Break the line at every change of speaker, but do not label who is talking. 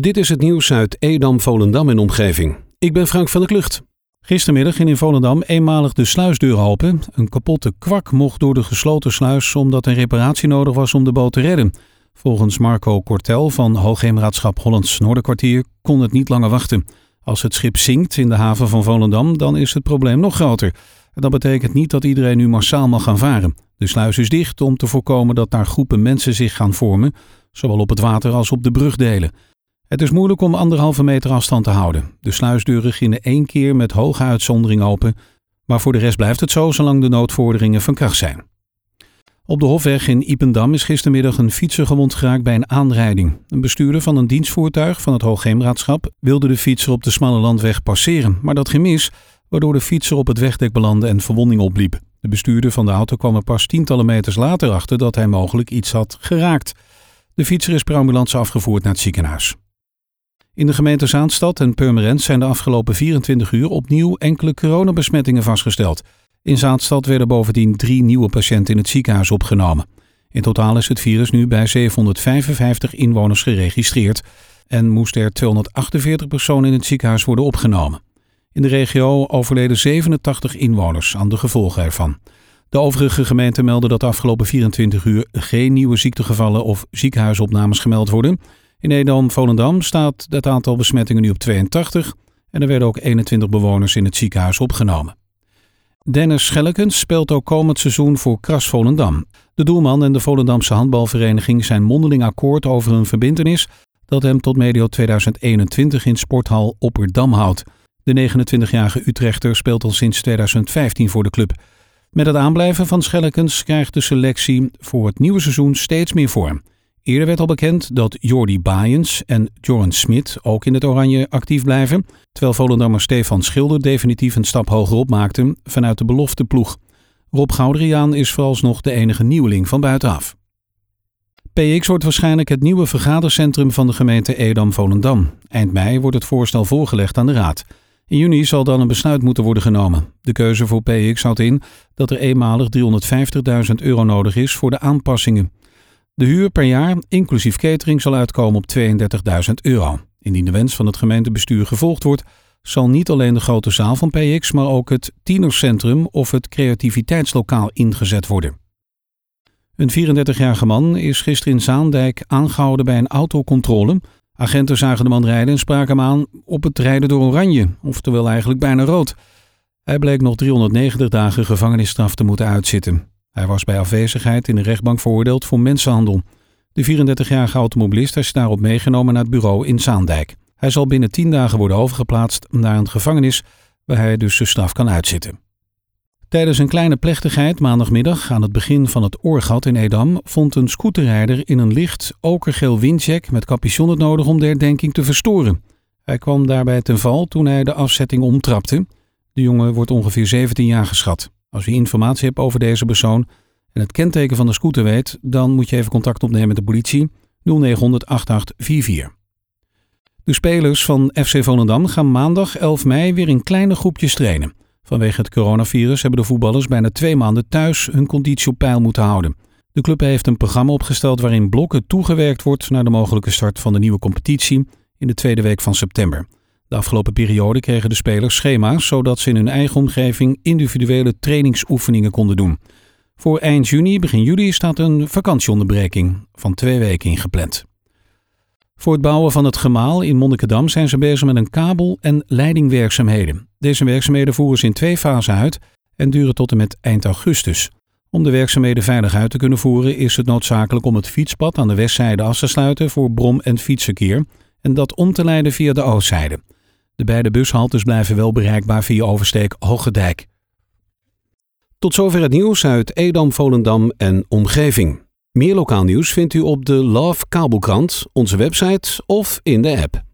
Dit is het nieuws uit Edam, Volendam en omgeving. Ik ben Frank van der Klucht. Gistermiddag ging in Volendam eenmalig de sluisdeur open. Een kapotte kwak mocht door de gesloten sluis omdat een reparatie nodig was om de boot te redden. Volgens Marco Kortel van Hoogheemraadschap Hollands Noorderkwartier kon het niet langer wachten. Als het schip zinkt in de haven van Volendam, dan is het probleem nog groter. Dat betekent niet dat iedereen nu massaal mag gaan varen. De sluis is dicht om te voorkomen dat daar groepen mensen zich gaan vormen, zowel op het water als op de brugdelen. Het is moeilijk om anderhalve meter afstand te houden. De sluisdeuren gingen één keer met hoge uitzondering open, maar voor de rest blijft het zo zolang de noodvorderingen van kracht zijn. Op de Hofweg in Ipendam is gistermiddag een fietser gewond geraakt bij een aanrijding. Een bestuurder van een dienstvoertuig van het Hoogheemraadschap wilde de fietser op de smalle landweg passeren, maar dat ging mis, waardoor de fietser op het wegdek belandde en verwonding opliep. De bestuurder van de auto kwam er pas tientallen meters later achter dat hij mogelijk iets had geraakt. De fietser is per ambulance afgevoerd naar het ziekenhuis. In de gemeente Zaanstad en Purmerend zijn de afgelopen 24 uur opnieuw enkele coronabesmettingen vastgesteld. In Zaanstad werden bovendien drie nieuwe patiënten in het ziekenhuis opgenomen. In totaal is het virus nu bij 755 inwoners geregistreerd en moest er 248 personen in het ziekenhuis worden opgenomen. In de regio overleden 87 inwoners aan de gevolgen ervan. De overige gemeenten melden dat de afgelopen 24 uur geen nieuwe ziektegevallen of ziekenhuisopnames gemeld worden. In Edam-Volendam staat het aantal besmettingen nu op 82 en er werden ook 21 bewoners in het ziekenhuis opgenomen. Dennis Schellekens speelt ook komend seizoen voor Kras Volendam. De doelman en de Volendamse handbalvereniging zijn mondeling akkoord over een verbintenis dat hem tot medio 2021 in sporthal Opperdam houdt. De 29-jarige Utrechter speelt al sinds 2015 voor de club. Met het aanblijven van Schellekens krijgt de selectie voor het nieuwe seizoen steeds meer vorm. Eerder werd al bekend dat Jordi Baaiens en Joran Smit ook in het oranje actief blijven, terwijl Volendammer Stefan Schilder definitief een stap hogerop maakte vanuit de belofte ploeg. Rob Goudriaan is vooralsnog de enige nieuweling van buitenaf. PX wordt waarschijnlijk het nieuwe vergadercentrum van de gemeente Edam-Volendam. Eind mei wordt het voorstel voorgelegd aan de raad. In juni zal dan een besluit moeten worden genomen. De keuze voor PX houdt in dat er eenmalig 350.000 euro nodig is voor de aanpassingen. De huur per jaar, inclusief catering, zal uitkomen op 32.000 euro. Indien de wens van het gemeentebestuur gevolgd wordt, zal niet alleen de grote zaal van PX, maar ook het tienercentrum of het creativiteitslokaal ingezet worden. Een 34-jarige man is gisteren in Zaandijk aangehouden bij een autocontrole. Agenten zagen de man rijden en spraken hem aan op het rijden door oranje, oftewel eigenlijk bijna rood. Hij bleek nog 390 dagen gevangenisstraf te moeten uitzitten. Hij was bij afwezigheid in de rechtbank veroordeeld voor mensenhandel. De 34-jarige automobilist is daarop meegenomen naar het bureau in Zaandijk. Hij zal binnen 10 dagen worden overgeplaatst naar een gevangenis waar hij dus zijn straf kan uitzitten. Tijdens een kleine plechtigheid maandagmiddag aan het begin van het Oorgat in Edam vond een scooterrijder in een licht okergeel windjack met capuchon het nodig om de herdenking te verstoren. Hij kwam daarbij ten val toen hij de afzetting omtrapte. De jongen wordt ongeveer 17 jaar geschat. Als u informatie hebt over deze persoon en het kenteken van de scooter weet, dan moet je even contact opnemen met de politie 0900 8844. De spelers van FC Volendam gaan maandag 11 mei weer in kleine groepjes trainen. Vanwege het coronavirus hebben de voetballers bijna twee maanden thuis hun conditie op peil moeten houden. De club heeft een programma opgesteld waarin blokken toegewerkt wordt naar de mogelijke start van de nieuwe competitie in de tweede week van september. De afgelopen periode kregen de spelers schema's zodat ze in hun eigen omgeving individuele trainingsoefeningen konden doen. Voor eind juni, begin juli staat een vakantieonderbreking van twee weken ingepland. Voor het bouwen van het gemaal in Monnikendam zijn ze bezig met een kabel- en leidingwerkzaamheden. Deze werkzaamheden voeren ze in twee fasen uit en duren tot en met eind augustus. Om de werkzaamheden veilig uit te kunnen voeren is het noodzakelijk om het fietspad aan de westzijde af te sluiten voor brom- en fietsverkeer en dat om te leiden via de oostzijde. De beide bushaltes blijven wel bereikbaar via oversteek Hoggedijk. Tot zover het nieuws uit Edam, Volendam en omgeving. Meer lokaal nieuws vindt u op de Love Kabelkrant, onze website of in de app.